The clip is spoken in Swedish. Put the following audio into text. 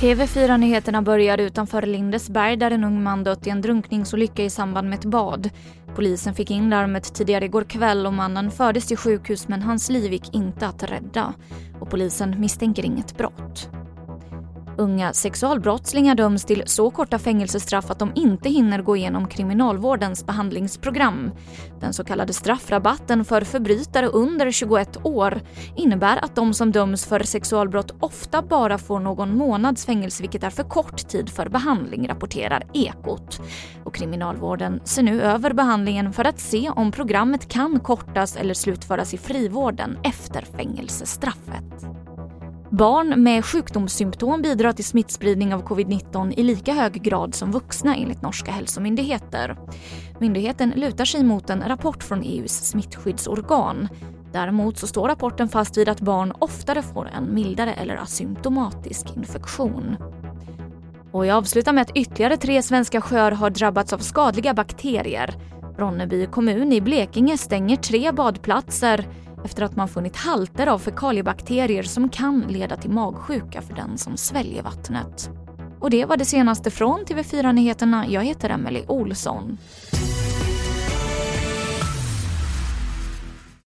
TV4-nyheterna börjar utanför Lindesberg där en ung man dött i en drunkningsolycka i samband med ett bad. Polisen fick in larmet tidigare igår kväll och mannen fördes till sjukhus men hans liv gick inte att rädda. Och polisen misstänker inget brott. Unga sexualbrottslingar döms till så korta fängelsestraff att de inte hinner gå igenom kriminalvårdens behandlingsprogram. Den så kallade straffrabatten för förbrytare under 21 år innebär att de som döms för sexualbrott ofta bara får någon månads fängelse vilket är för kort tid för behandling, rapporterar Ekot. Och kriminalvården ser nu över behandlingen för att se om programmet kan kortas eller slutföras i frivården efter fängelsestraffet. Barn med sjukdomssymptom bidrar till smittspridning av covid-19 i lika hög grad som vuxna enligt norska hälsomyndigheter. Myndigheten lutar sig mot en rapport från EUs smittskyddsorgan. Däremot så står rapporten fast vid att barn oftare får en mildare eller asymptomatisk infektion. Och jag avslutar med att ytterligare tre svenska sjöar har drabbats av skadliga bakterier. Ronneby kommun i Blekinge stänger tre badplatser efter att man funnit halter av fekaliebakterier som kan leda till magsjuka för den som sväljer vattnet. Och det var det senaste från TV4 Nyheterna. Jag heter Emily Olsson.